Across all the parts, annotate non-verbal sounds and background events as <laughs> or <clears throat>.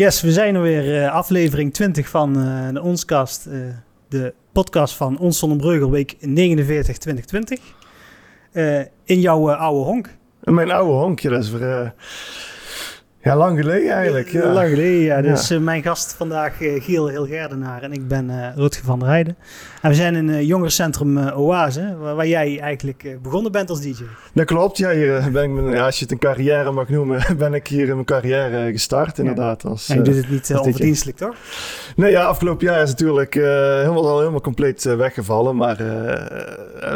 Yes, we zijn er weer. Uh, aflevering 20 van uh, de Onscast. Uh, de podcast van Ons Zonnebreugel, week 49 2020. in jouw oude honk. In mijn oude honkje, dat is weer... Ja, lang geleden eigenlijk. Ja. Lang geleden, ja. Dus mijn gast vandaag uh, Giel Hilgerdenaar en ik ben uh, Rutger van der Heijden. En we zijn in uh, jongerencentrum Oase, waar, waar, jij eigenlijk begonnen bent als DJ. Dat klopt, ja. Hier ben ik, ja, als je het een carrière mag noemen, <laughs> ben ik hier in mijn carrière gestart inderdaad. Als, en je doet het niet onverdienstelijk, toch? Nee, ja, afgelopen jaar is natuurlijk helemaal, al helemaal compleet weggevallen, maar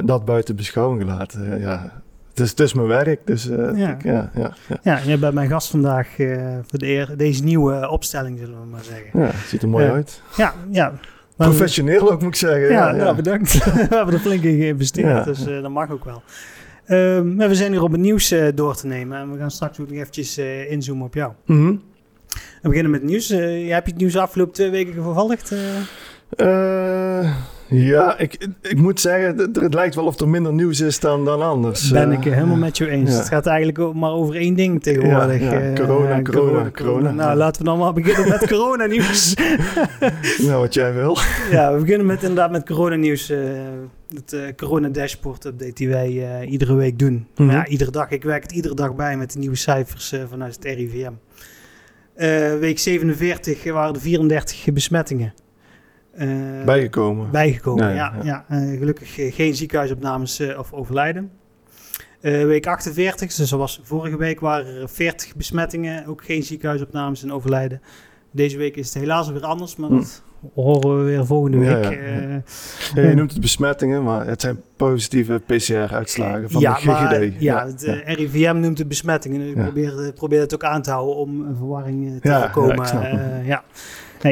dat buiten beschouwing gelaten. ja, het is, het is mijn werk, dus uh, ja. Ik, ja, ja, ja. ja, je bent mijn gast vandaag uh, voor de eer, deze nieuwe opstelling, zullen we maar zeggen. Ja, het ziet er mooi uit. Ja, ja. Professioneel ook, moet ik zeggen. Ja, ja, ja. bedankt. <laughs> we hebben er flink in geïnvesteerd, dus dat mag ook wel. Um, we zijn hier om het nieuws door te nemen en we gaan straks ook nog eventjes inzoomen op jou. Mm -hmm. We beginnen met het nieuws. heb je het nieuws afgelopen twee weken gevolgd? Ja, ik, ik moet zeggen, het lijkt wel of er minder nieuws is dan, dan anders. Ben ik helemaal met je eens. Het gaat eigenlijk ook maar over één ding tegenwoordig. Ja, ja. Corona, corona, corona, Nou, laten we dan maar beginnen met <laughs> corona-nieuws. <laughs> nou, wat jij wil. Ja, we beginnen met, inderdaad met corona-nieuws. Uh, het uh, corona-dashboard-update die wij iedere week doen. Mm -hmm. Ja, iedere dag. Ik werk het iedere dag bij met de nieuwe cijfers vanuit het RIVM. week 47 waren er 34 besmettingen. Uh, bijgekomen. Bijgekomen, ja. ja. ja. Uh, gelukkig geen ziekenhuisopnames of overlijden. week 48, dus zoals vorige week, waren er 40 besmettingen. Ook geen ziekenhuisopnames en overlijden. Deze week is het helaas weer anders, maar hm. dat horen we weer volgende week. Ja, je noemt het besmettingen, maar het zijn positieve PCR-uitslagen van de GGD. Maar, ja, het RIVM noemt het besmettingen. Ik probeer, probeer het ook aan te houden om een verwarring te voorkomen. ja.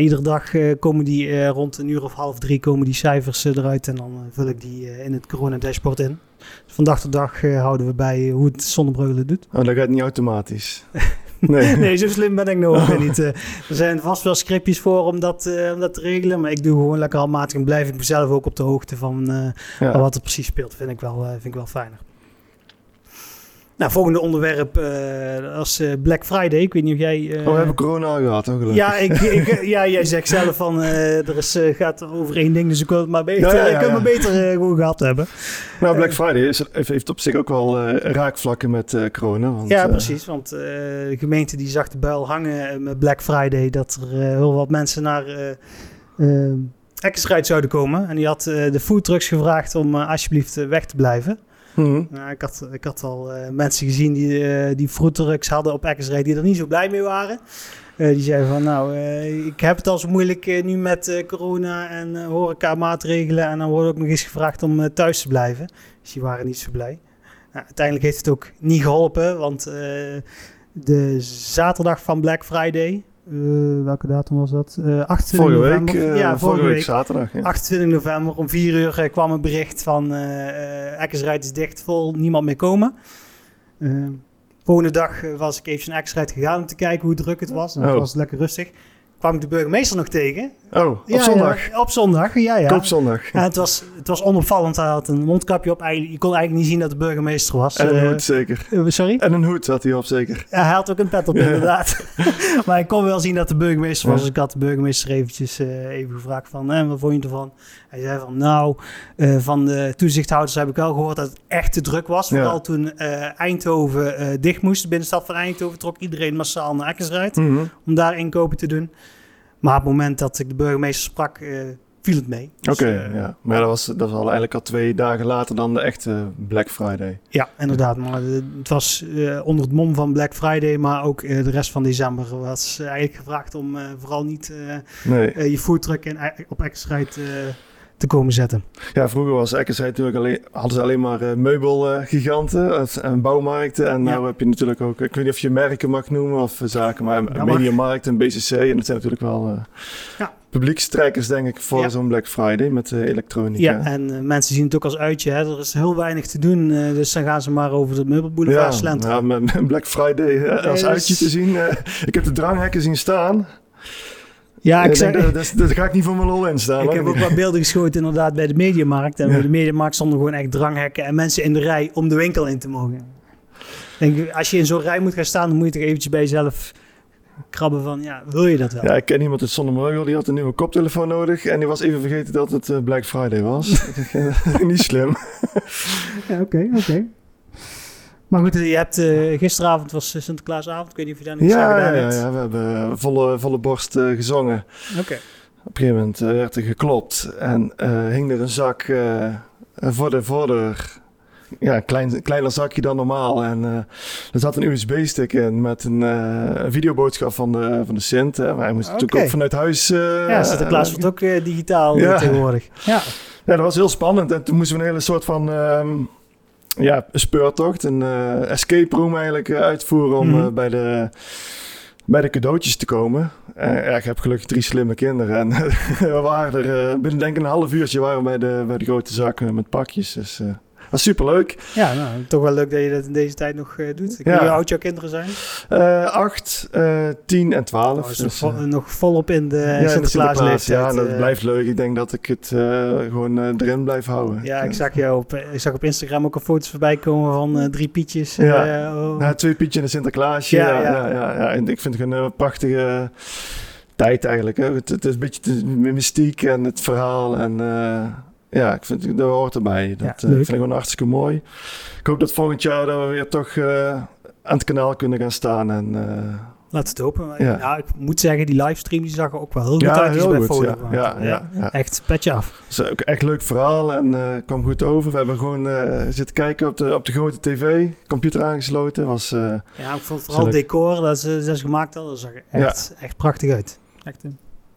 Iedere dag uh, komen die uh, rond een uur of half drie komen die cijfers uh, eruit en dan vul ik die in het corona dashboard in. Dus van dag tot dag houden we bij hoe het zonnebreugelen doet. Oh, dat gaat niet automatisch. <laughs> Nee. nee, zo slim ben ik nog oh. niet. er zijn vast wel scriptjes voor om dat, om dat te regelen. Maar ik doe gewoon lekker handmatig en blijf ik mezelf ook op de hoogte van, ja. wat er precies speelt. Vind ik wel, vind ik wel fijner. Nou, volgende onderwerp uh, als uh, Black Friday. Ik weet niet of jij... Uh, oh, we hebben corona gehad, toch? Ja, ik, ik, ja, jij zegt zelf van er is, gaat over één ding, dus ik wil het maar beter, ja, ja, ja, ik maar beter gewoon gehad hebben. Nou, Black Friday is, heeft op zich ook wel raakvlakken met corona. Want, ja, precies. Want de gemeente die zag de buil hangen met Black Friday dat er heel wat mensen naar... Uh, zouden komen. En die had de foodtrucks gevraagd om alsjeblieft weg te blijven. Mm ik, had, ik had al uh, mensen gezien die, uh, die hadden op Eckersrijd die er niet zo blij mee waren. Uh, die zeiden van, nou, ik heb het al zo moeilijk nu met corona en horeca maatregelen. En dan wordt ook nog eens gevraagd om thuis te blijven. Dus die waren niet zo blij. Nou, uiteindelijk heeft het ook niet geholpen, want de zaterdag van Black Friday, uh, welke datum was dat? Uh, 28 vorige november. Week, uh, ja, vorige, vorige week, zaterdag. Ja. 28 november om 4 uur kwam een bericht van uh, Eckersrijd is dicht, vol, niemand meer komen. volgende dag was ik even naar Eckersrijd gegaan om te kijken hoe druk het was. En oh. het was lekker rustig kwam ik de burgemeester nog tegen. Oh, op ja, zondag? Ja, op zondag, ja, ja. Op zondag. Ja, het, was, het was onopvallend. Hij had een mondkapje op. Je kon eigenlijk niet zien dat de burgemeester was. En een uh, hoed, zeker. Uh, sorry? En een hoed had hij op, zeker. Ja, hij had ook een pet op, inderdaad. <laughs> maar ik kon wel zien dat de burgemeester was. Dus ik had de burgemeester eventjes uh, even gevraagd van... Eh, wat vond je ervan? Hij zei van, nou, van de toezichthouders heb ik wel gehoord dat het echt te druk was. Vooral toen Eindhoven dicht moest. De binnenstad van Eindhoven trok iedereen massaal naar Eckersrijd. Mm -hmm. Om daar inkopen te doen. Maar op het moment dat ik de burgemeester sprak, uh, viel het mee. Dus, Oké, okay, uh, ja. Maar dat was, dat was al eigenlijk al twee dagen later dan de echte Black Friday. Ja, inderdaad. Maar het was uh, onder het mom van Black Friday, maar ook de rest van december was eigenlijk gevraagd om vooral niet nee. je foodtruck in, op Exride te komen zetten. Ja, vroeger was Eckersrijd natuurlijk alleen, hadden ze alleen maar uh, meubelgiganten en bouwmarkten. En ja. nu heb je natuurlijk ook, ik weet niet of je merken mag noemen of zaken, maar ja, Mediamarkt en BCC. En dat zijn natuurlijk wel ja. publiekstrekkers, denk ik, voor zo'n Black Friday met uh, elektronica. Ja, en mensen zien het ook als uitje. Hè? Er is heel weinig te doen, dus dan gaan ze maar over de meubelboulevard slenteren. Ja, met Black Friday als uitje te zien. ik heb de dranghekken zien staan. Ja, ik zeg, dat, dat, ga ik niet voor mijn lol in staan. Ik heb ook wat beelden geschoten inderdaad bij de Mediamarkt. En bij de Mediamarkt stonden gewoon echt dranghekken en mensen in de rij om de winkel in te mogen. Denk, als je in zo'n rij moet gaan staan, dan moet je toch eventjes bij jezelf krabben van, ja, wil je dat wel? Ja, ik ken iemand uit Zonnemeugel, die had een nieuwe koptelefoon nodig. En die was even vergeten dat het uh, Black Friday was. <laughs> <laughs> Niet slim. ja, oké, oké. Maar goed, je hebt, uh, gisteravond was Sinterklaasavond. Ik weet niet of je daar niet ja, ja, ja, ja, we hebben volle, volle borst uh, gezongen. Oké. Op een gegeven moment werd er geklopt en hing er een zak voor de voordeur ja, klein, kleiner zakje dan normaal. En er zat een USB-stick in met een, een videoboodschap van de, van de Sint. Hè. Maar hij moest natuurlijk ook vanuit huis... Ja, Sinterklaas wordt ook digitaal ja. tegenwoordig. Ja. ja, dat was heel spannend. En toen moesten we een hele soort van... Um, ja, een speurtocht, een escape room eigenlijk uitvoeren om mm. bij de bij de cadeautjes te komen. Uh, ik heb gelukkig drie slimme kinderen. En <laughs> we waren er binnen denk ik een half uurtje waren bij de, bij de grote zakken met pakjes. Dus was superleuk. Ja, nou, toch wel leuk dat je dat in deze tijd nog uh, doet. Ja. Hoe oud jouw kinderen zijn? Uh, acht, uh, tien en twaalf. Oh, dus, vol, nog volop in de ja, Sinterklaas Ja, dat blijft leuk. Ik denk dat ik het gewoon erin blijf houden. Ja, ik zag, jou op, ik zag op Instagram ook een foto's voorbij komen van drie pietjes. Ja, oh. nou, twee pietjes en een Sinterklaasje. Ja, ja, ja. En ik vind het een prachtige tijd eigenlijk. Hè. Het, het, is een beetje de mystiek en het verhaal en ja, ik vind dat hoort erbij. Dat ja, uh, vind ik gewoon hartstikke mooi. Ik hoop dat volgend jaar dat we weer toch uh, aan het kanaal kunnen gaan staan. En, uh, Laat het open. Ja. ja. ik moet zeggen, die livestream die zag er ook wel heel goed uit. Heel bij goed, ja. Ja, ja, Echt petje af. Het is ook echt leuk verhaal en kwam goed over. We hebben gewoon zitten kijken op de, op de grote tv, computer aangesloten. Was, ja, ik vond vooral het decor dat ze, dat ze gemaakt hadden, dat zag er echt, echt prachtig uit. Echt,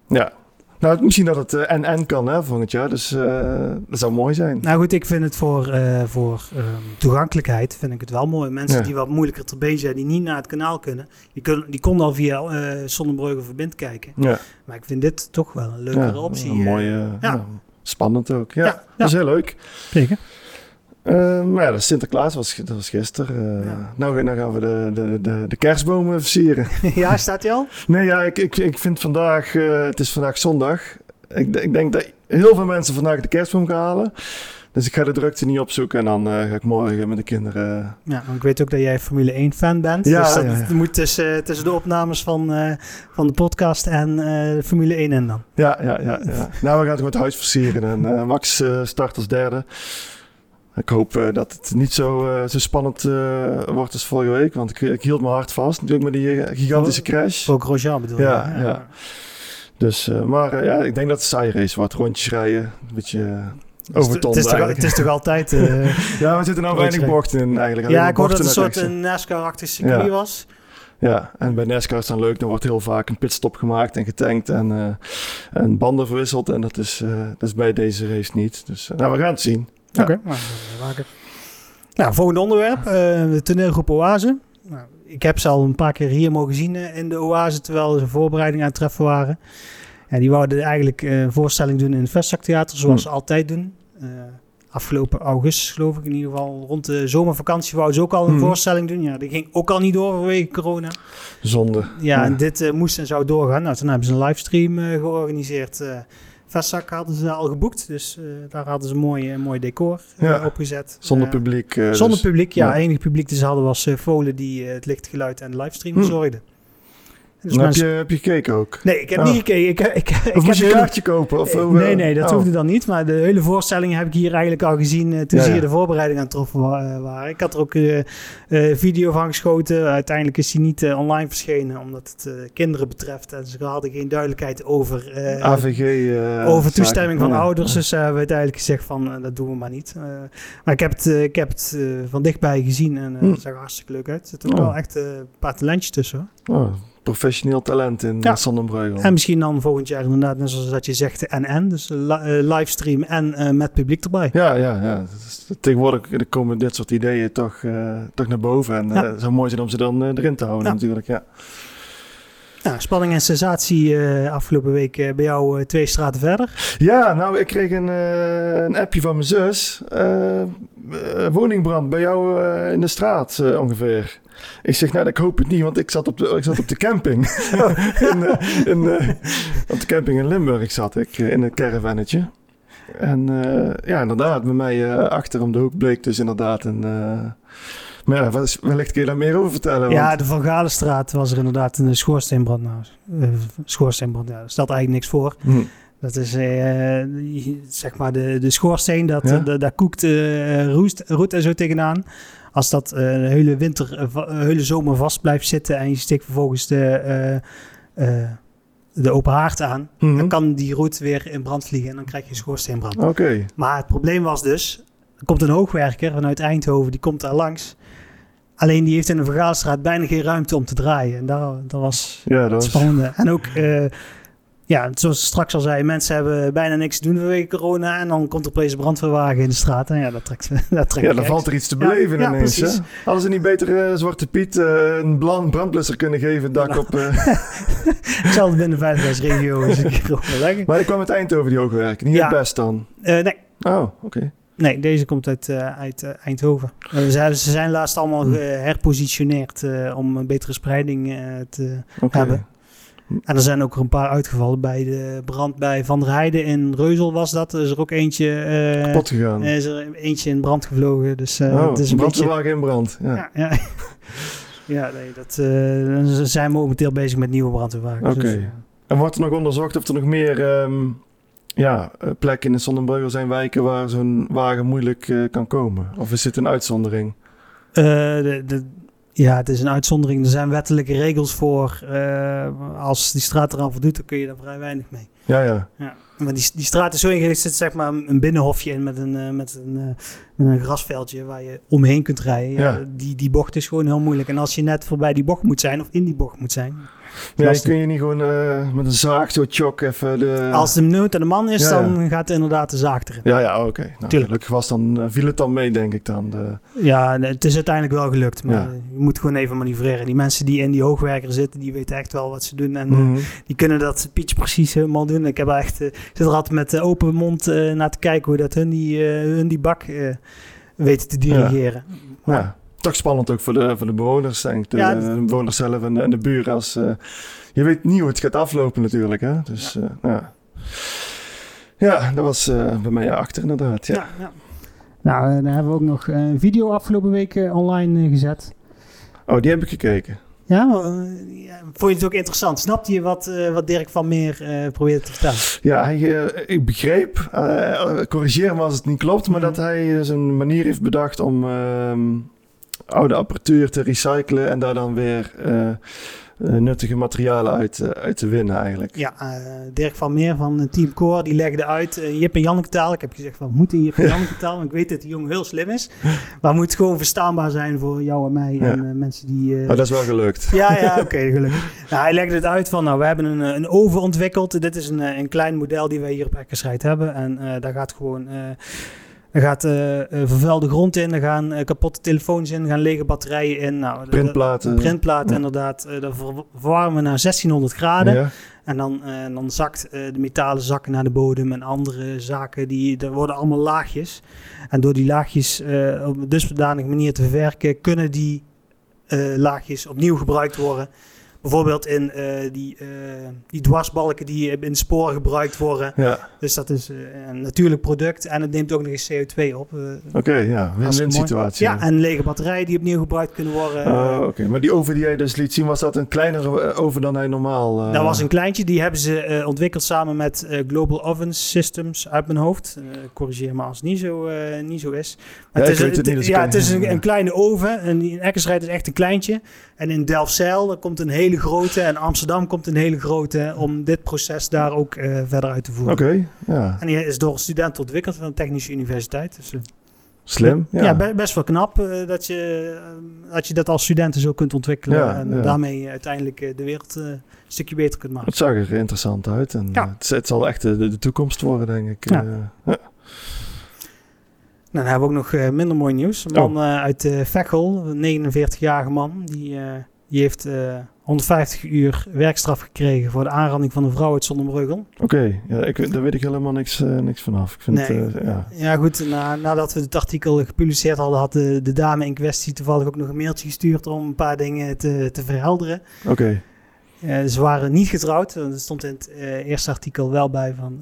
ja, nou, misschien dat het uh, en en kan hè, volgend jaar. Dus uh, dat zou mooi zijn. Nou goed, ik vind het voor, uh, voor um, toegankelijkheid vind ik het wel mooi. Mensen die wat moeilijker te bezig zijn, die niet naar het kanaal kunnen, die, kunnen, die konden al via uh, Zonnebrugge Verbind kijken. Ja. Maar ik vind dit toch wel een leukere ja, optie. Een mooie, ja. spannend ook. Ja, dat is heel leuk. Zeker. Uh, maar ja, Sinterklaas was, dat was gisteren. Uh, ja. nou, nou gaan we de, de, de, de kerstbomen versieren. <laughs> ja, staat hij al? nee, ja, ik, ik, ik vind vandaag, uh, het is vandaag zondag. Ik, ik denk dat heel veel mensen vandaag de kerstboom gaan halen. Dus ik ga de drukte niet opzoeken en dan uh, ga ik morgen met de kinderen... Ja, want ik weet ook dat jij Formule 1 fan bent. Ja, dus dat ja, ja. moet tussen, tussen de opnames van, uh, van de podcast en uh, Formule 1 en dan. Ja, ja, ja. ja. nou, we gaan het gewoon het huis versieren en Max start als derde. Ik hoop uh, dat het niet zo, uh, zo spannend uh, wordt als vorige week. Want ik, ik, hield me hard vast natuurlijk met die gigantische crash. Voor Grosjean bedoel je? Ja, ja. ja. Dus, maar ja, ik denk dat het saai race wordt. Rondjes rijden, een beetje overtonnen het, het, het, is toch altijd... <laughs> ja, we zitten nou weinig bochten in eigenlijk. Ja, ik hoorde dat het een soort NASCAR-achtig circuit ja. was. Ja, en bij NASCAR is dan leuk. Dan wordt heel vaak een pitstop gemaakt en getankt en, en banden verwisseld. En dat is, dat is bij deze race niet. Dus nou, we gaan het zien. Oké, okay. nou, nou, volgende onderwerp. Uh, de toneelgroep Oase. Nou, ik heb ze al een paar keer hier mogen zien uh, in de Oase, terwijl ze voorbereiding aan het treffen waren. Ja, die wouden eigenlijk een voorstelling doen in het Vestzaktheater, zoals hmm. ze altijd doen. afgelopen augustus, geloof ik in ieder geval. Rond de zomervakantie wouden ze ook al een hmm. voorstelling doen. Ja, die ging ook al niet door vanwege corona. Zonde. Ja, en dit moest en zou doorgaan. Nou, toen hebben ze een livestream georganiseerd Vestzak hadden ze al geboekt, dus uh, daar hadden ze een mooi, mooi decor uh, ja, opgezet. Zonder publiek. zonder dus, publiek, ja. ja. Enige publiek die ze hadden was Volen die het lichtgeluid en de livestream verzorgde. Hm. Dus heb, je, heb je gekeken ook? Nee, ik heb niet gekeken. Ik, ik, of ik moest je een kaartje kopen? Of, nee, nee, dat oh. hoefde dan niet. Maar de hele voorstelling heb ik hier eigenlijk al gezien uh, toen ja, ze hier de voorbereiding aan troffen waren. Ik had er ook uh, video van geschoten. Uiteindelijk is die niet online verschenen, omdat het kinderen betreft. En ze hadden geen duidelijkheid over, AVG, over toestemming van ouders. Dus hebben we uiteindelijk gezegd van, dat doen we maar niet. maar ik heb het, ik heb het van dichtbij gezien en hm. het zag hartstikke leuk uit. Er zitten oh. wel echt een paar talentjes tussen. Oh professioneel talent in ja. Sonnenbreugel. En misschien dan volgend jaar inderdaad, net zoals dat je zegt, en-en. Dus li uh, livestream en uh, met publiek erbij. Ja, ja, ja. Tegenwoordig komen dit soort ideeën toch, toch naar boven. En ja. zo mooi zijn om ze dan erin te houden ja. natuurlijk, ja. Nou, spanning en sensatie uh, afgelopen week uh, bij jou uh, twee straten verder. Ja, nou, ik kreeg een, een appje van mijn zus. woningbrand bij jou in de straat ongeveer. Ik zeg, nou, ik hoop het niet, want ik zat op de, ik zat op de camping. <laughs> in, in, op de camping in Limburg zat ik, in een caravannetje. En ja, inderdaad, bij mij achter om de hoek bleek dus inderdaad een Maar ja, wat wellicht kun je daar meer over vertellen. Ja, want- de Van Galenstraat was er inderdaad een schoorsteenbrand. Nou, eh, schoorsteenbrand, ja, dat stelt eigenlijk niks voor. Hm. Dat is eh, zeg maar de, de schoorsteen, dat, Ja. eh, daar koekt eh, roest, roet en zo tegenaan. Als dat de hele winter, eh, hele zomer vast blijft zitten en je steekt vervolgens de, eh, de open haard aan, Mhm. dan kan die roet weer in brand vliegen en dan krijg je een schoorsteenbrand. Oké, Maar het probleem was dus, er komt een hoogwerker vanuit Eindhoven, die komt daar langs. Alleen die heeft in de Vergaalstraat bijna geen ruimte om te draaien. En dat, dat was ja, dat het was... spannende. En ook, ja, zoals ik straks al zei, mensen hebben bijna niks te doen vanwege corona. En dan komt er opeens een brandweerwagen in de straat. En ja, dat trekt, <laughs> dat trekt Ja, dan valt er iets te Ja, beleven ja, ineens. Hè? Hadden ze niet beter eh, Zwarte Piet eh, een blan- brandblusser kunnen geven, dak Nou. op... eh, Ik zal het binnen de veiligheidsregio <laughs> eens een keer overleggen. Maar ik kwam uit Eindhoven, die hoogwerken. Niet Ja. het best dan. Nee, Oh, oké. nee, deze komt uit, uit Eindhoven. Ze, ze zijn laatst allemaal Hm. eh, herpositioneerd eh, om een betere spreiding te hebben. En er zijn ook een paar uitgevallen bij de brand bij Van der Heijden in Reuzel was dat. Er is er ook eentje, eh, Kapot gegaan. er is er eentje in brand gevlogen. Dus oh, het is een beetje... brandweerwagen in brand. Ja. Ja, ja. <laughs> ja nee, dat, ze zijn momenteel bezig met nieuwe brandweerwagens. Oké. Dus, eh, En wordt er nog onderzocht of er nog meer ehm, ja, plekken in de zijn wijken waar zo'n wagen moeilijk kan komen? Of is dit een uitzondering? de, de, ja, het is een uitzondering. Er zijn wettelijke regels voor. eh, als die straat eraan voldoet, dan kun je daar vrij weinig mee. Ja, ja. Ja. Maar die, die straat is zo ingericht, er zit zeg maar een binnenhofje in met een, eh, met een, eh, met een grasveldje waar je omheen kunt rijden. Ja, Ja. Die, die bocht is gewoon heel moeilijk. En als je net voorbij die bocht moet zijn of in die bocht moet zijn. Ja, Lastig. kun je niet gewoon eh, met een zaag zo chok even de... Als de nood aan de man is, Ja, ja. dan gaat inderdaad de zaak erin. Ja, ja, oké. Nou, Tuurlijk. gelukkig was dan, eh, viel het dan mee, denk ik dan. De... Ja, het is uiteindelijk wel gelukt. Maar Ja. je moet gewoon even manoeuvreren. Die mensen die in die hoogwerker zitten, die weten echt wel wat ze doen. En eh, Mhm. die kunnen dat pitch precies helemaal doen. Ik heb echt, zit er altijd met open mond naar te kijken hoe dat hun die, hun die bak weten te dirigeren. Ja, toch spannend ook voor de, voor de bewoners, denk ik. De, Ja, de bewoners zelf en de, en de buren. Als, eh, je weet niet hoe het gaat aflopen natuurlijk, hè. Dus, ja. ja. Ja, dat was eh, bij mij achter inderdaad, ja. Ja, ja. Nou, eh, dan hebben we ook nog eh, een video afgelopen week eh, online eh, gezet. Oh, die heb ik gekeken. Ja, eh, ja, vond je het ook interessant? Snapte je wat, eh, wat Dirk van Meer eh probeerde te vertellen? Ja, hij, eh, ik begreep, eh, corrigeer me als het niet klopt, maar Mhm. dat hij eh, zijn manier heeft bedacht om ehm, oude apparatuur te recyclen en daar dan weer eh, eh, nuttige materialen uit, eh, uit te winnen eigenlijk. Ja, Dirk van Meer van Team Core, die legde uit uh, Jip en Janneke taal. Ik heb gezegd, wat moet in Jip en <laughs> Janneke taal? Want ik weet dat die jongen heel slim is. Maar het moet gewoon verstaanbaar zijn voor jou en mij Ja. en mensen die... Maar dat is wel gelukt. <laughs> Ja, ja, <laughs> oké, gelukkig. Nou, hij legde het uit van, nou, we hebben een, een oven ontwikkeld. Dit is een, een klein model die wij hier op Eckersrijd hebben. En eh, daar gaat gewoon... er gaat eh, eh, vervuilde grond in, er gaan eh, kapotte telefoons in, er gaan lege batterijen in. Nou, Printplaten. Printplaten, Ja. inderdaad. eh dat ver- verwarmen we naar 1600 graden. Ja. En dan, dan zakt de metalen zakken naar de bodem en andere zaken, die, er worden allemaal laagjes. En door die laagjes op een dusdanige manier te verwerken, kunnen die laagjes opnieuw gebruikt worden. Bijvoorbeeld in eh, die, eh, die dwarsbalken die in de sporen gebruikt worden. Ja, Dus dat is eh, een natuurlijk product en het neemt ook nog eens CO2 op. oké, ja. Win-win situatie. Ja, en lege batterijen die opnieuw gebruikt kunnen worden. Oh, oké. Maar die oven die jij dus liet zien, was dat een kleinere oven dan hij normaal... Dat was een kleintje, die hebben ze ontwikkeld samen met Global Oven Systems uit mijn hoofd. Corrigeer me als het niet zo, niet zo is. Ja, het is, het niet, dus ja, het is een, een kleine oven. En in Eckersrijd is echt een kleintje. En in Delfzijl komt een hele grote. En Amsterdam komt een hele grote. Om dit proces daar ook eh, verder uit te voeren. Oké, ja. En die is door studenten ontwikkeld van de Technische Universiteit. Dus, eh, Slim. Ja, ja, be- best wel knap eh, dat, je, dat je dat als studenten zo kunt ontwikkelen. Ja, en daarmee uiteindelijk de wereld een stukje beter kunt maken. Het zag er interessant uit. En Ja. het, het zal echt de, de toekomst worden, denk ik. Ja. Eh. Nou, dan hebben we ook nog eh, minder mooi nieuws. Een Oh. man eh, uit uh, Veghel, een 49-jarige man, die, eh, die heeft eh, 150 uur werkstraf gekregen voor de aanranding van een vrouw uit Zonnebreugel. Oké, ja, ik, daar weet ik helemaal niks, eh, niks vanaf. Ik vind, Nee. eh, ja. Ja, goed, na, nadat we het artikel gepubliceerd hadden, had de, de dame in kwestie toevallig ook nog een mailtje gestuurd om een paar dingen te, te verhelderen. Oké, ze waren niet getrouwd. Er stond in het eerste artikel wel bij van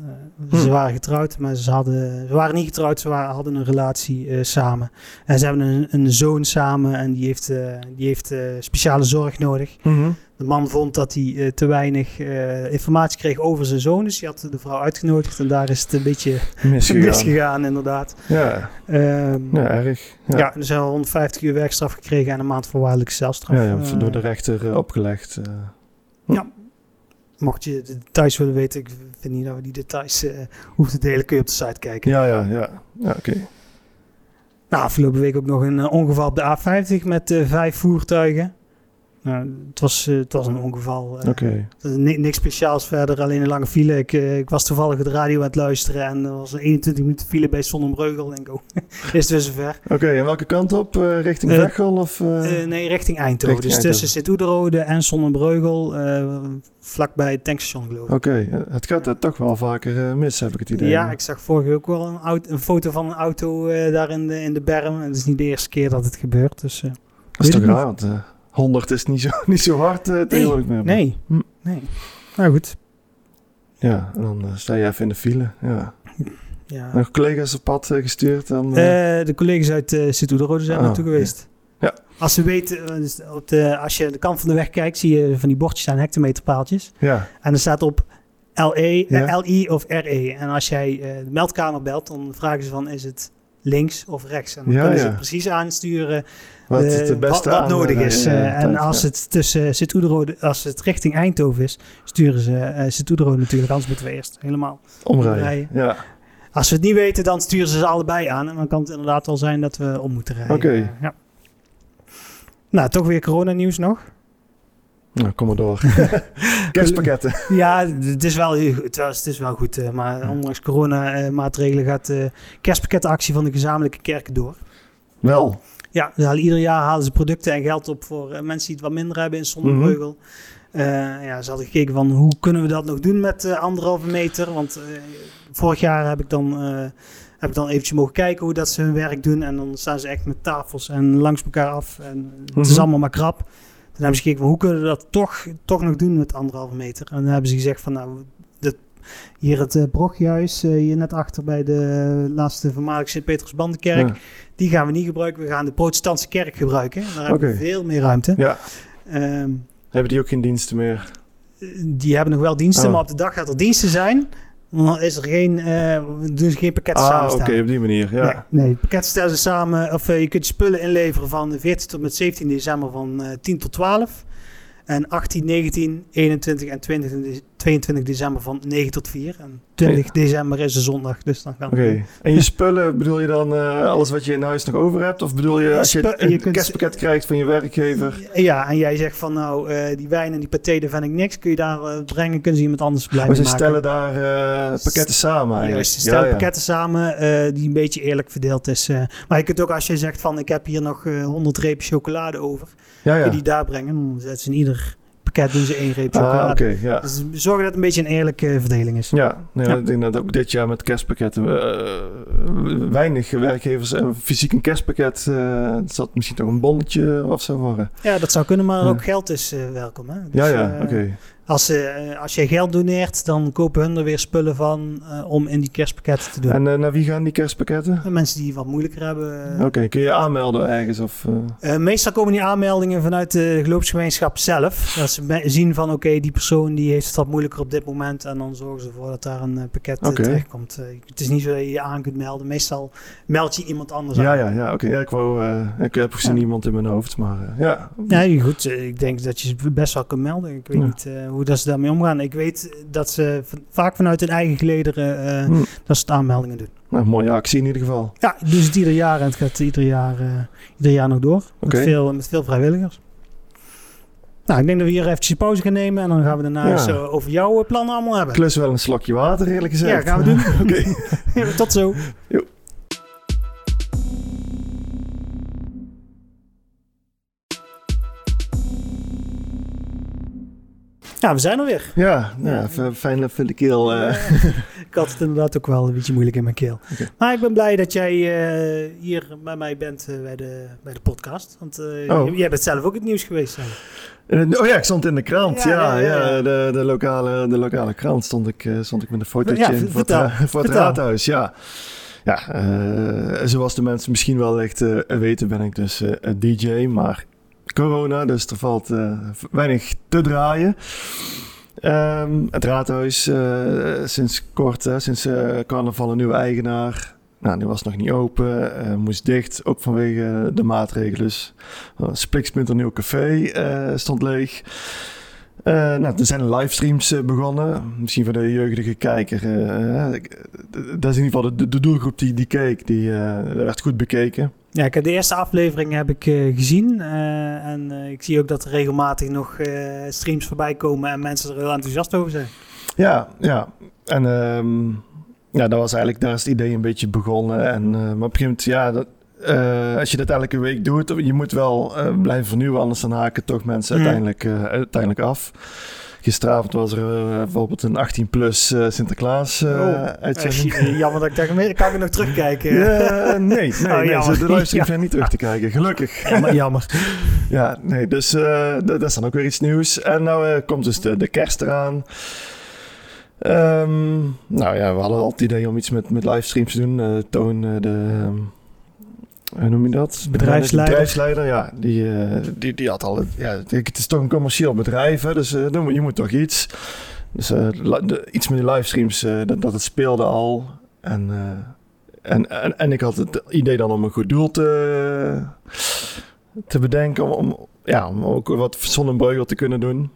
hm. ze waren getrouwd, maar ze, hadden, ze waren niet getrouwd, ze waren, hadden een relatie samen. En ze hebben een, een, zoon samen en die heeft, die heeft speciale zorg nodig. Mm de man vond dat hij te weinig informatie kreeg over zijn zoon. Dus hij had de vrouw uitgenodigd. En daar is het een beetje misgegaan, misgegaan inderdaad. Ja, um, ja erg. Ja, ja dus hij 150 uur werkstraf gekregen en een maand voorwaardelijke celstraf. Ja, ja door de rechter opgelegd. Ja. Mocht je de details willen weten, ik vind niet dat we die details hoeven te delen, kun je op de site kijken. Ja, ja, ja. ja oké. Nou, afgelopen week ook nog een ongeval op de A50 met vijf voertuigen. Nou, het, was, uh, het was een ongeval. Uh, Oké. Niks speciaals verder, alleen een lange file. Ik, uh, ik was toevallig de radio aan het luisteren en er was een 21 minuten file bij Sonnenbreugel. Denk ik, oh, <laughs> is het weer zover. Oké, en welke kant op? richting Veghel? Of, nee, richting Eindhoven. dus tussen Sint-Oederode en Sonnenbreugel, vlakbij het tankstation geloof ik. Oké, het gaat er toch wel vaker mis, heb ik het idee. Ja, ik zag vorige ook wel een, auto, een foto van een auto daar in de, in de berm. Het is niet de eerste keer dat het gebeurt, dus... dat is toch raar, want 100 is niet zo, <laughs> niet zo hard uh, tegenwoordig meer. Nee, hm. nee. Nou goed. Ja, en dan uh, sta je even in de file. Ja. ja. Nog collega's op pad uh, gestuurd? Dan, de collega's uit uh, Sint-Oederode zijn oh, naartoe geweest. Ja. Als ze weten, dus op de, als je de kant van de weg kijkt, zie je van die bordjes aan hectometerpaaltjes. Ja. En er staat op LE, ja. LI of RE. En als jij de meldkamer belt, dan vragen ze van is het links of rechts. En dan ja, kunnen ze precies aansturen wat, het beste wat, nodig is. Uh, en als het tussen als het richting Eindhoven is, sturen ze uh, sint natuurlijk. Anders moeten we eerst helemaal omrijden. Ja. Als we het niet weten, dan sturen ze ze allebei aan. En dan kan het inderdaad wel zijn dat we om moeten rijden. Oké. ja. Nou, toch weer coronanieuws nog. Nou, kom maar door. <laughs> Kerstpakketten. ja, het is wel, het, was, het is wel goed. Uh, maar ondanks corona-maatregelen gaat de kerstpakkettenactie van de gezamenlijke kerken door. Wel. Ja, ieder jaar halen ze producten en geld op voor mensen die het wat minder hebben in Zonnebreugel. Mm -hmm. ja, ze hadden gekeken van hoe kunnen we dat nog doen met uh, anderhalve meter. Want vorig jaar heb ik dan heb ik dan eventjes mogen kijken hoe dat ze hun werk doen. En dan staan ze echt met tafels en langs elkaar af. En het is mhm. allemaal maar krap. Toen hebben ze gekeken hoe kunnen we dat toch, toch nog doen met anderhalve meter. En dan hebben ze gezegd van nou, hier het uh, Broghuis, hier net achter bij de laatste voormalige Sint-Petersbandenkerk. Die gaan we niet gebruiken. We gaan de protestantse kerk gebruiken. Daar hebben we veel meer ruimte. Ja. Um, hebben die ook geen diensten meer? Die hebben nog wel diensten, oh. maar op de dag gaat er diensten zijn. Dan is er geen, uh, doen geen pakketten ah, samen. oké, op die manier, ja. Nee, nee pakketten stellen ze samen, of uh, je kunt spullen inleveren van 14 tot met 17 december van uh, 10 tot 12. En 18, 19, 21 en 20, 22 december van 9 tot 4. En 20 december is een zondag, dus dan gaan we... Oké. En je spullen, bedoel je dan uh, alles wat je in huis nog over hebt? Of bedoel je als je een je kerstpakket krijgt van je werkgever? Ja, en jij zegt van nou, uh, die wijn en die paté, daar vind ik niks. Kun je daar uh, brengen, kunnen ze iemand anders blijven maken. Maar ze stellen daar pakketten samen eigenlijk? ze stellen ja, pakketten samen die een beetje eerlijk verdeeld is. maar je kunt ook als je zegt van ik heb hier nog 100 repen chocolade over ja, ja. die daar brengen. Dan zetten ze in ieder pakket doen ze één reep chocolade. Ah, okay, ja. Dus zorgen dat het een beetje een eerlijke verdeling is. Ja, nee, ja. ik denk dat ook dit jaar met kerstpakketten uh, weinig werkgevers fysiek een kerstpakket. Uh, zat misschien toch een bonnetje of zo worden. Ja, dat zou kunnen, maar ook geld is welkom. Hè? Dus, ja, ja, oké. Als, uh, als je geld doneert, dan kopen hun er weer spullen van uh, om in die kerstpakketten te doen. En uh, naar wie gaan die kerstpakketten? Mensen die wat moeilijker hebben. Oké, okay, kun je aanmelden ergens? Of, meestal komen die aanmeldingen vanuit de geloofsgemeenschap zelf. Dat ze zien van oké, okay, die persoon die heeft het wat moeilijker op dit moment. En dan zorgen ze ervoor dat daar een pakket okay. terecht komt. het is niet zo dat je je aan kunt melden. Meestal meld je iemand anders ja, aan. Ja, ja, oké. Ja, ik, wou, ik heb gezien ja. iemand in mijn hoofd, maar ja. Nee, goed. Ik denk dat je best wel kunt melden. Ik weet niet hoe dat ze daarmee omgaan. Ik weet dat ze vaak vanuit hun eigen gelederen uh, hmm. dat ze aanmeldingen doen. Nou, mooie actie in ieder geval. Ja, doen ze het ieder jaar en het gaat ieder jaar, uh, ieder jaar nog door. Okay. Met, veel, met veel vrijwilligers. Nou, ik denk dat we hier eventjes pauze gaan nemen en dan gaan we daarna ja. eens uh, over jouw plannen allemaal hebben. Klus wel een slokje water, eerlijk gezegd. Ja, gaan we doen. <laughs> Oké. <laughs> Tot zo. Jo. Ja, we zijn er weer. Ja, ja, fijn dat vind ik heel... Uh... ik had het inderdaad ook wel een beetje moeilijk in mijn keel. Maar ik ben blij dat jij hier bij mij bent bij, de, bij de podcast. Want oh. jij bent zelf ook het nieuws geweest. oh ja, ik stond in de krant. Ja, ja, de, de, lokale, de lokale krant stond ik, stond ik met een fotootje in voor, het, voor het raadhuis. Ja ja, uh, zoals de mensen misschien wel echt uh, weten, ben ik dus uh, DJ. Maar corona, dus er valt weinig te draaien. Um, het raadhuis, sinds kort, sinds carnaval een nieuwe eigenaar. Nou, die was nog niet open, moest dicht, ook vanwege de maatregelen. Dus, Splikspunt, een nieuw café, stond leeg. Nou, er zijn livestreams begonnen. Misschien voor de jeugdige kijker. Dat is in ieder geval de, de doelgroep die, die keek. Die werd goed bekeken. Ja, ik heb de eerste aflevering heb ik gezien. en ik zie ook dat er regelmatig nog streams voorbij komen en mensen er heel enthousiast over zijn. Ja, ja. En um, ja, dat was eigenlijk, daar is het idee een beetje begonnen. En, maar op een gegeven moment, ja, dat, als je dat elke week doet, je moet wel blijven vernieuwen, anders dan haken toch mensen mm. uiteindelijk, uiteindelijk af. Gisteravond was er bijvoorbeeld een 18-plus Sinterklaas oh, uitzending. <laughs> jammer dat ik daar kan ik nog terugkijken. nee, <laughs> nee, oh, nee de livestreams ja. zijn niet terug te kijken, gelukkig. Jammer, jammer. <laughs> ja, nee, dus dat is dan ook weer iets nieuws. En nou komt dus de, de kerst eraan. Um, nou ja, we hadden al het idee om iets met, met livestreams te doen. toon de... Um, hoe noem je dat? Bedrijfsleider. Bedrijfsleider, ja. Die, uh, die, die had al... Ja, het is toch een commerciël bedrijf, hè, dus uh, je moet toch iets. Dus uh, de, iets met die livestreams, dat, dat het speelde al. En, en, en, en ik had het idee dan om een goed doel te, te bedenken. Om, om, ja, om ook wat zonnebreugel te kunnen doen.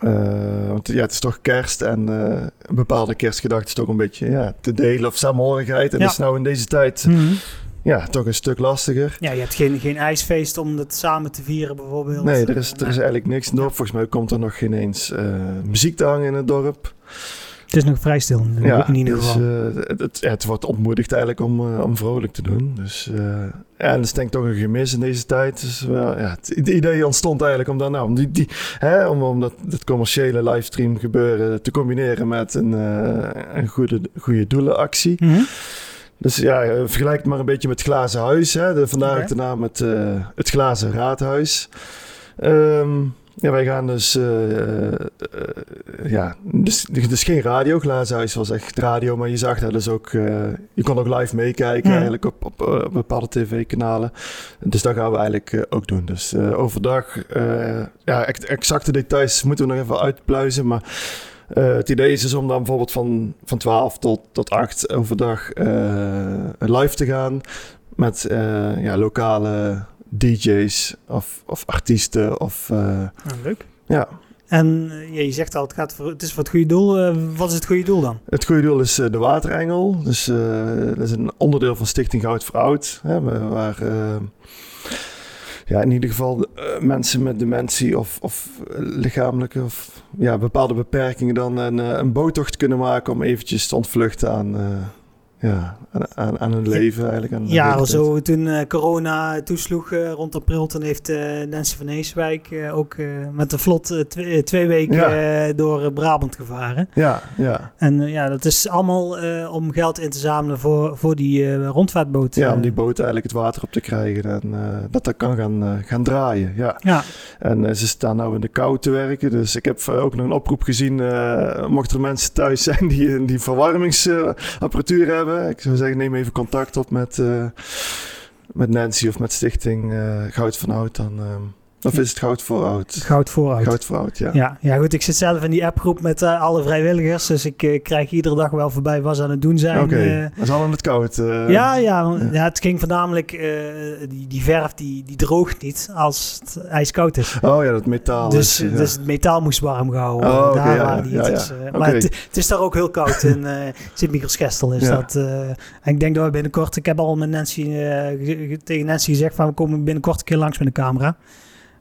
Uh, want ja, het is toch kerst en uh, een bepaalde kerstgedachte is toch een beetje ja, te delen of samenhorigheid. En ja. dat is nou in deze tijd mm -hmm ja, toch een stuk lastiger. Ja, je hebt geen, geen ijsfeest om het samen te vieren bijvoorbeeld. Nee, er is, er is eigenlijk niks in Volgens mij komt er nog geen eens uh, muziek te hangen in het dorp. Het is nog vrij stil ja, in ieder dus, geval. Uh, het, het, wordt ontmoedigd eigenlijk om, uh, om vrolijk te doen. Dus ja, en dat is denk ik toch een gemis in deze tijd. Dus, wel, ja, het, idee ontstond eigenlijk om dan nou, om, die, die, hè, om, om dat, dat commerciële livestream gebeuren te combineren met een, een goede, goede doelenactie. Mm -hmm. Dus ja, eh, vergelijk het maar een beetje met het glazen huis. Hè? De, vandaar okay. de naam het, uh, het glazen raadhuis. Um, ja, wij gaan dus, uh, uh, ja, dus, dus geen radio. Glazen huis was echt radio, maar je zag daar dus ook, je kon ook live meekijken mm. eigenlijk op, op, op bepaalde tv-kanalen. Dus dat gaan we eigenlijk ook doen. Dus overdag, ja, exacte details moeten we nog even uitpluizen, maar... Uh, het idee is dus om dan bijvoorbeeld van, van 12 tot, tot 8 overdag uh, live te gaan met uh, ja, lokale DJ's of, of artiesten. Of, ah, leuk. Ja. En ja, je zegt al, het, gaat voor, het is voor het goede doel. wat is het goede doel dan? Het goede doel is de Waterengel. Dus dat is een onderdeel van Stichting Goud voor Oud. Hè, waar ja, in ieder geval uh, mensen met dementie of, of lichamelijke of ja, bepaalde beperkingen dan een, uh, een boottocht kunnen maken om eventjes te ontvluchten aan, ja, aan, aan hun leven eigenlijk. Aan ja, zo toen uh, corona toesloeg uh, rond april, toen heeft uh, Nancy van Heeswijk ook met de vlot twee weken ja. door Brabant gevaren. Ja, ja. En ja, dat is allemaal om geld in te zamelen voor, voor die rondvaartboot. Ja, om die boot eigenlijk het water op te krijgen en dat dat kan gaan, gaan draaien. Ja. ja. En ze staan nou in de kou te werken, dus ik heb ook nog een oproep gezien, mochten er mensen thuis zijn die, die verwarmingsapparatuur hebben, ik zou zeggen, neem even contact op met, uh, met Nancy of met Stichting uh, Goud van Oud. Dan, uh, of is het Goud voor Oud? Goud voor Oud. Goud voor Oud, ja. Ja, ja goed. Ik zit zelf in die appgroep met uh, alle vrijwilligers. Dus ik uh, krijg iedere dag wel voorbij wat ze aan het doen zijn. Oké, okay. uh, dat is al in het koud. Ja, ja, ja, ja. het ging voornamelijk... die, die verf die, die droogt niet als het ijskoud is. Oh ja, dat metaal. Dus, is, dus het metaal moest warm gehouden. Oh, okay, daar ja, die het ja. Maar het, het, is daar ook heel koud <laughs> in Sint-Michiels-Gestel. Is dat, en ik denk dat we binnenkort... Ik heb al met Nancy, tegen Nancy gezegd van we komen binnenkort een keer langs met de camera.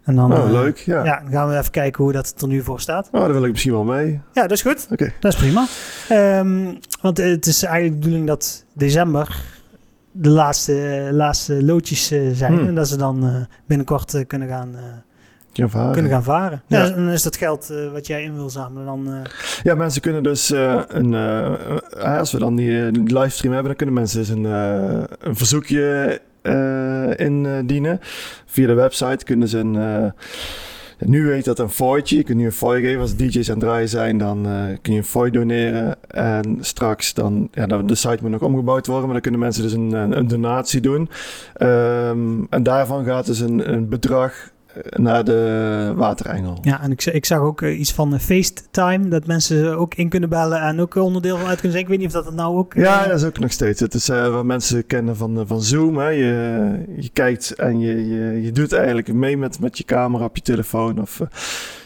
En dan, oh, leuk, ja. ja. dan gaan we even kijken hoe dat er nu voor staat. Oh, daar wil ik misschien wel mee. Ja, dat is goed. Oké. Dat is prima. Um, want het is eigenlijk de bedoeling dat december de laatste, laatste loodjes uh, zijn. Hmm. En dat ze dan uh, binnenkort kunnen gaan kunnen gaan varen. Ja. dan is dat geld wat jij in wil zamelen dan... Ja, mensen kunnen dus een... als we dan die, livestream hebben, dan kunnen mensen dus een, een verzoekje indienen. Via de website kunnen ze een nu weet dat een fooitje. Je kunt nu een fooi geven. Als DJ's aan het draaien zijn, dan uh, kun je een fooi doneren. En straks dan, ja, de site moet nog omgebouwd worden, maar dan kunnen mensen dus een, een donatie doen. Um, en daarvan gaat dus een, een bedrag naar de waterengel. Ja, en ik, ik zag ook eh, iets van FaceTime, dat mensen ook in kunnen bellen en ook onderdeel van uit kunnen zijn. Ik weet niet of dat het nou ook... Ja, dat is ook nog steeds. Het is uh, wat mensen kennen van, van Zoom. Hè. Je, je kijkt en je, je, je doet eigenlijk mee met, met je camera op je telefoon. Of, uh,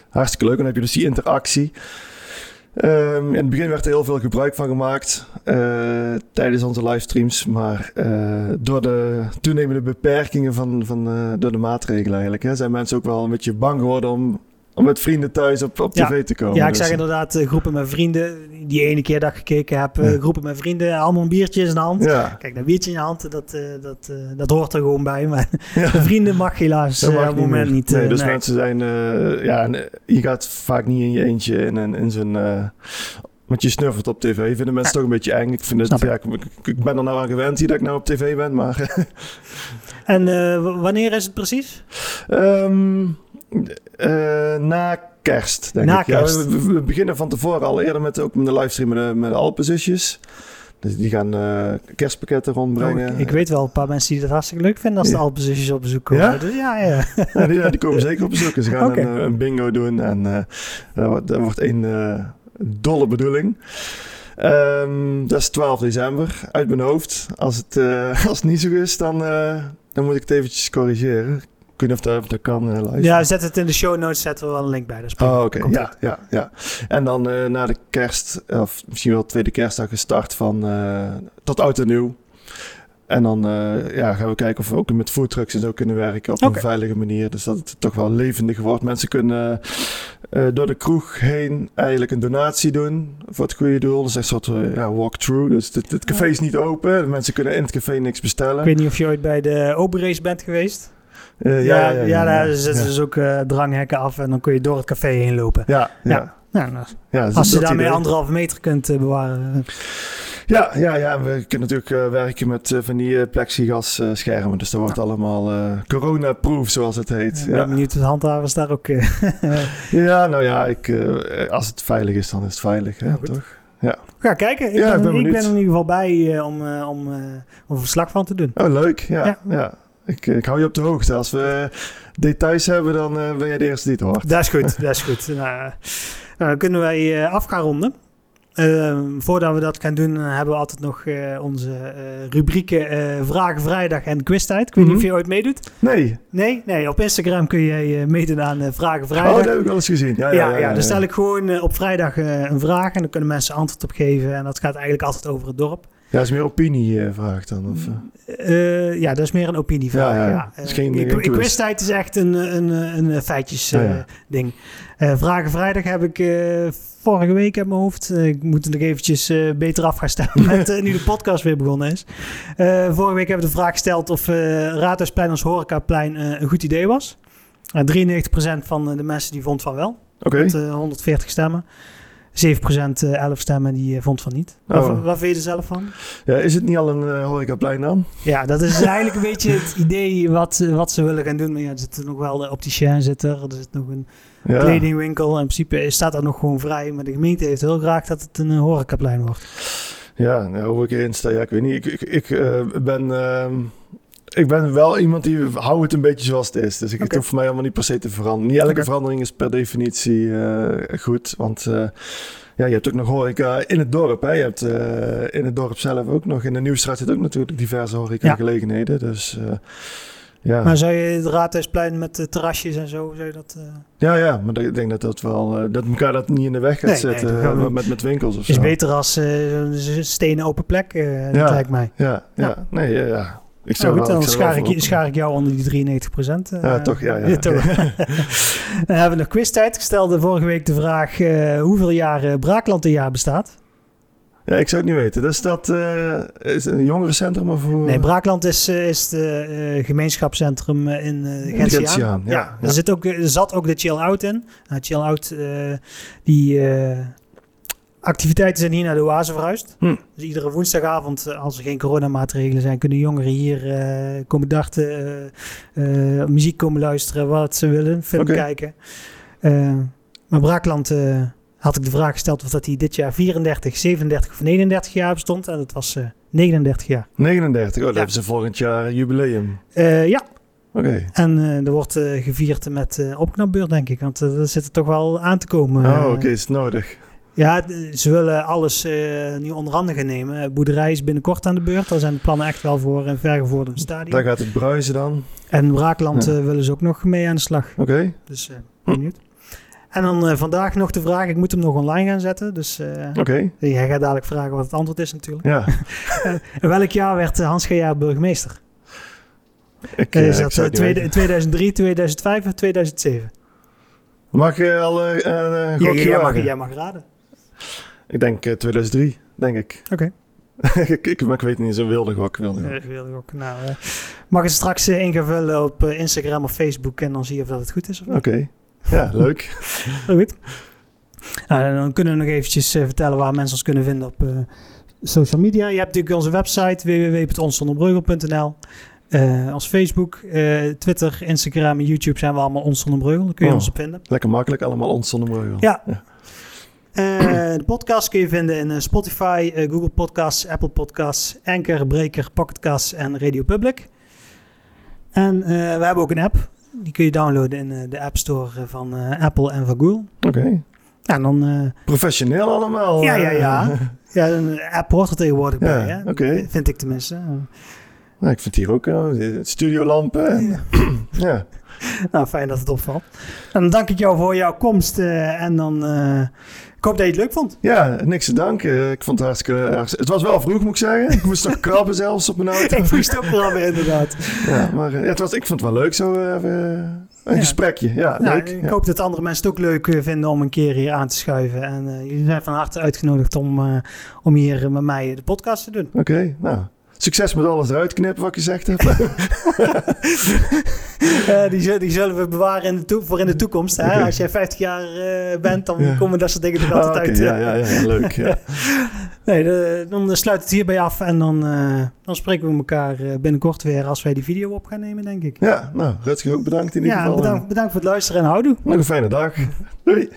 hartstikke leuk. Dan heb je dus die interactie. Um, in het begin werd er heel veel gebruik van gemaakt uh, tijdens onze livestreams. Maar uh, door de toenemende beperkingen van, van uh, door de maatregelen eigenlijk, hè, zijn mensen ook wel een beetje bang geworden om om met vrienden thuis op, op tv te komen. Ja, ik dus. zeg inderdaad uh, groepen met vrienden. Die ene keer dat ik gekeken heb, uh, groepen met vrienden, allemaal een biertje in de hand. Ja. Kijk, dat biertje in je hand, dat, uh, dat, dat hoort er gewoon bij. Maar <laughs> vrienden mag helaas op het moment niet. nee, dus nee. mensen zijn, ja, je gaat vaak niet in je eentje in, in, in zo'n want je snuffelt op tv. Vinden mensen toch een beetje eng. Ik, vind het, ja, ik, ik, ben er nou aan gewend hier dat ik nou op tv ben. Maar <laughs> en wanneer is het precies? Um, uh, na kerst, denk na ik. Kerst. Ja, we, we, beginnen van tevoren al eerder met, ook met de livestream met de, met de Alpenzusjes. Dus die gaan uh, kerstpakketten rondbrengen. Oh, ik, weet wel een paar mensen die dat hartstikke leuk vinden als de Alpenzusjes op bezoek komen. Ja? Dus ja, ja. ja, die, die, komen zeker op bezoek. Ze gaan <laughs> okay. een, een, bingo doen en uh, dat, wordt, dat wordt een dolle bedoeling. Um, dat is 12 december uit mijn hoofd. Als het, <laughs> als het niet zo is, dan, dan moet ik het eventjes corrigeren. Ik weet niet of dat, kan uh. Ja, zet het in de show notes, zetten we wel een link bij. oh, oké. Ja, ja, ja. En dan uh, na de kerst, of misschien wel tweede kerstdag, gestart van uh, tot oud en nieuw. En dan ja, gaan we kijken of we ook met foodtrucks en zo kunnen werken op een veilige manier. Dus dat het toch wel levendig wordt. Mensen kunnen door de kroeg heen eigenlijk een donatie doen voor het goede doel. Dat is een soort ja, walkthrough. Dus het, het café is niet open. mensen kunnen in het café niks bestellen. Ik weet niet of je ooit bij de Open bent geweest. Uh, ja, ja, ja, daar zetten ze dus ook uh, dranghekken af en dan kun je door het café heen lopen. Ja, ja. Nou, ja als je daarmee anderhalve meter kunt uh, bewaren. Ja, ja, ja, we kunnen natuurlijk werken met van die plexiglas schermen. Dus dat wordt allemaal corona-proof, zoals het heet. Ja, ben benieuwd of handhavers daar ook... <laughs> ja, nou ja, ik, als het veilig is, dan is het veilig, hè, toch? Ja. Ga kijken. Ik, ben, ik, ben, ik er in ieder geval bij om, om, om een verslag van te doen. Oh, leuk. ja. ja. Ik, ik hou je op de hoogte. Als we details hebben, dan uh, ben jij de eerste die het hoort. Dat is goed, <laughs> dat is goed. Nou, nou, dan kunnen wij af gaan ronden. Uh, voordat we dat gaan doen, hebben we altijd nog uh, onze uh, rubrieken Vragen Vrijdag en Quiztijd. Ik weet mm -hmm. niet of mhm. je ooit meedoet. Nee. Nee? Nee, op Instagram kun jij meedoen aan Vragen Vrijdag. Oh, dat heb ik wel eens gezien. Ja, ja, ja, ja, dan stel ik gewoon op vrijdag een vraag en dan kunnen mensen antwoord op geven. En dat gaat eigenlijk altijd over het dorp. Ja, dat is meer opinievraag dan? Of? Uh, ja, dat is meer een opinievraag. Ja, ja. ja. Is geen, quiztijd is echt een, een, een feitjes ding. Uh, Vragen vrijdag heb ik vorige week uit mijn hoofd. ik moet er nog eventjes beter af gaan stemmen <laughs> met, nu de podcast weer begonnen is. vorige week hebben we de vraag gesteld of Raadhuisplein als horecaplein een goed idee was. 93% van de mensen die vond van wel. Oké. Okay. 140 stemmen. 7% 11 eh, stemmen die eh, vond van niet. Oh. Waar, waar vind je er zelf van? Ja, is het niet al een uh, horecaplein dan? Ja, dat is <laughs> eigenlijk een beetje het idee wat, wat ze willen gaan doen. Maar ja, er zit nog wel de opticien zit er. Er zit nog een ja. kledingwinkel. In principe staat dat nog gewoon vrij. Maar de gemeente heeft heel graag dat het een horecaplein wordt. Ja, nou, hoe ik erin sta, ja, ik weet niet. Ik, ik, ik uh, ben... Uh, ik ben wel iemand die hou het een beetje zoals het is. Dus ik, okay. het hoeft voor mij helemaal niet per se te veranderen. Niet elke okay. verandering is per definitie uh, goed. Want uh, ja, je hebt ook nog horeca in het dorp. Hè? Je hebt uh, in het dorp zelf ook nog. In de Nieuwstraat zit ook natuurlijk diverse horeca-gelegenheden. Ja. Dus ja. Maar zou je het Raadhuisplein met de terrasjes en zo, zou je dat... Uh... Ja, ja, maar ik denk dat dat wel... Uh, dat elkaar dat niet in de weg gaat nee, zetten nee, met, met winkels of zo. Is beter als uh, een stenen open plek, ja, lijkt mij. Ja, ja, ja. nee, ja. Ik zou goed, dan schaar ik, schaar ik jou onder die 93 procent. Uh, ja, toch, ja. ja. <laughs> toch. <laughs> dan hebben we nog quiztijd. Ik stelde vorige week de vraag uh, hoeveel jaar uh, Braakland een jaar bestaat. Ja, ik zou het niet weten. Dus dat uh, is een jongerencentrum of? Nee, Braakland is, is het gemeenschapscentrum in uh, Ja, ja, Er, zit ook, er zat ook de Chill Out in. Nou, chill Out, die activiteiten zijn hier naar de Oase verhuisd. Hm. Dus iedere woensdagavond, als er geen coronamaatregelen zijn, kunnen jongeren hier uh, komen dachten, uh, muziek komen luisteren, wat ze willen, film kijken. maar Braakland had ik de vraag gesteld of dat hij dit jaar 34, 37 of 39 jaar bestond. En dat was 39 jaar. 39, oh, dan hebben ze volgend jaar jubileum. ja. Oké. En er wordt gevierd met opknapbeurt, denk ik. Want er zit er toch wel aan te komen. Oh, oké, is nodig. Ja, ze willen alles uh, nu onder handen gaan nemen. Boerderij is binnenkort aan de beurt. Daar zijn de plannen echt wel voor een vergevorderd stadium. Daar gaat het bruisen dan. En Braakland eh, willen ze ook nog mee aan de slag. Oké. Dus uh, benieuwd. En dan vandaag nog de vraag, ik moet hem nog online gaan zetten. Dus Oké. jij gaat dadelijk vragen wat het antwoord is natuurlijk. Ja. <laughs> in welk jaar werd Hans Gejaar burgemeester? Ik, is dat 2003, 2005 of 2007? Mag je al ja, jij, mag, jij mag raden. Ik denk 2003, eh, denk ik. Oké. <laughs> ik, ik, maar ik weet niet, zo wilde gok. Wilde gok. wilde gok. Nou, uh, mag je straks uh, ingevullen op Instagram of Facebook en dan zie je of dat het goed is. Oké. Ja, <laughs> leuk. goed. Nou, dan kunnen we nog eventjes vertellen waar mensen ons kunnen vinden op social media. Je hebt natuurlijk onze website www.onszonderbreugel.nl uh, als Facebook, Twitter, Instagram en YouTube zijn we allemaal Ons Zonder Breugel. Daar kun je oh, ons op vinden. Lekker makkelijk, allemaal Ons Zonder Breugel. Ja. ja. Uh, de podcast kun je vinden in uh, Spotify, uh, Google Podcasts, Apple Podcasts, Anchor, Breaker, Pocketcasts en Radio Public. En we hebben ook een app. Die kun je downloaden in de App Store van Apple en van Google. Oké. Okay. Ja, dan... Professioneel allemaal. Ja, ja, ja. <laughs> ja, een app hoort er tegenwoordig bij, hè? Oké. Okay. Vind ik tenminste. Nou, ik vind hier ook studiolampen. Ja. <clears throat> ja. Nou, fijn dat het opvalt. En dan dank ik jou voor jouw komst en dan ik hoop dat je het leuk vond. Ja, niks te danken. Ik vond het hartstikke... Het was wel vroeg, moet ik zeggen. Ik moest nog krabben zelfs op mijn auto. <laughs> ik moest ook krabben, inderdaad. Ja, maar eh, ja, het was, ik vond het wel leuk, zo even eh, een gesprekje. Ja, nou, leuk. Ik hoop dat andere mensen het ook leuk eh, vinden om een keer hier aan te schuiven. En jullie zijn van harte uitgenodigd om, om hier met mij de podcast te doen. Oké, nou... Succes met alles eruit knippen wat je gezegd hebt. uh, <laughs> <laughs> die, die, zullen we bewaren in de voor in de toekomst. Hè? Als jij 50 jaar uh, bent, dan komen dat soort dingen er altijd ah, uit. Ja, ja, ja, leuk. Ja. <laughs> nee, de, dan sluit het hierbij af en dan, uh, dan spreken we elkaar binnenkort weer als wij die video op gaan nemen, denk ik. Ja, nou, Rutger ook bedankt in ieder ja, geval. Bedankt, bedankt voor het luisteren en houdoe. Nog een fijne dag. Doei.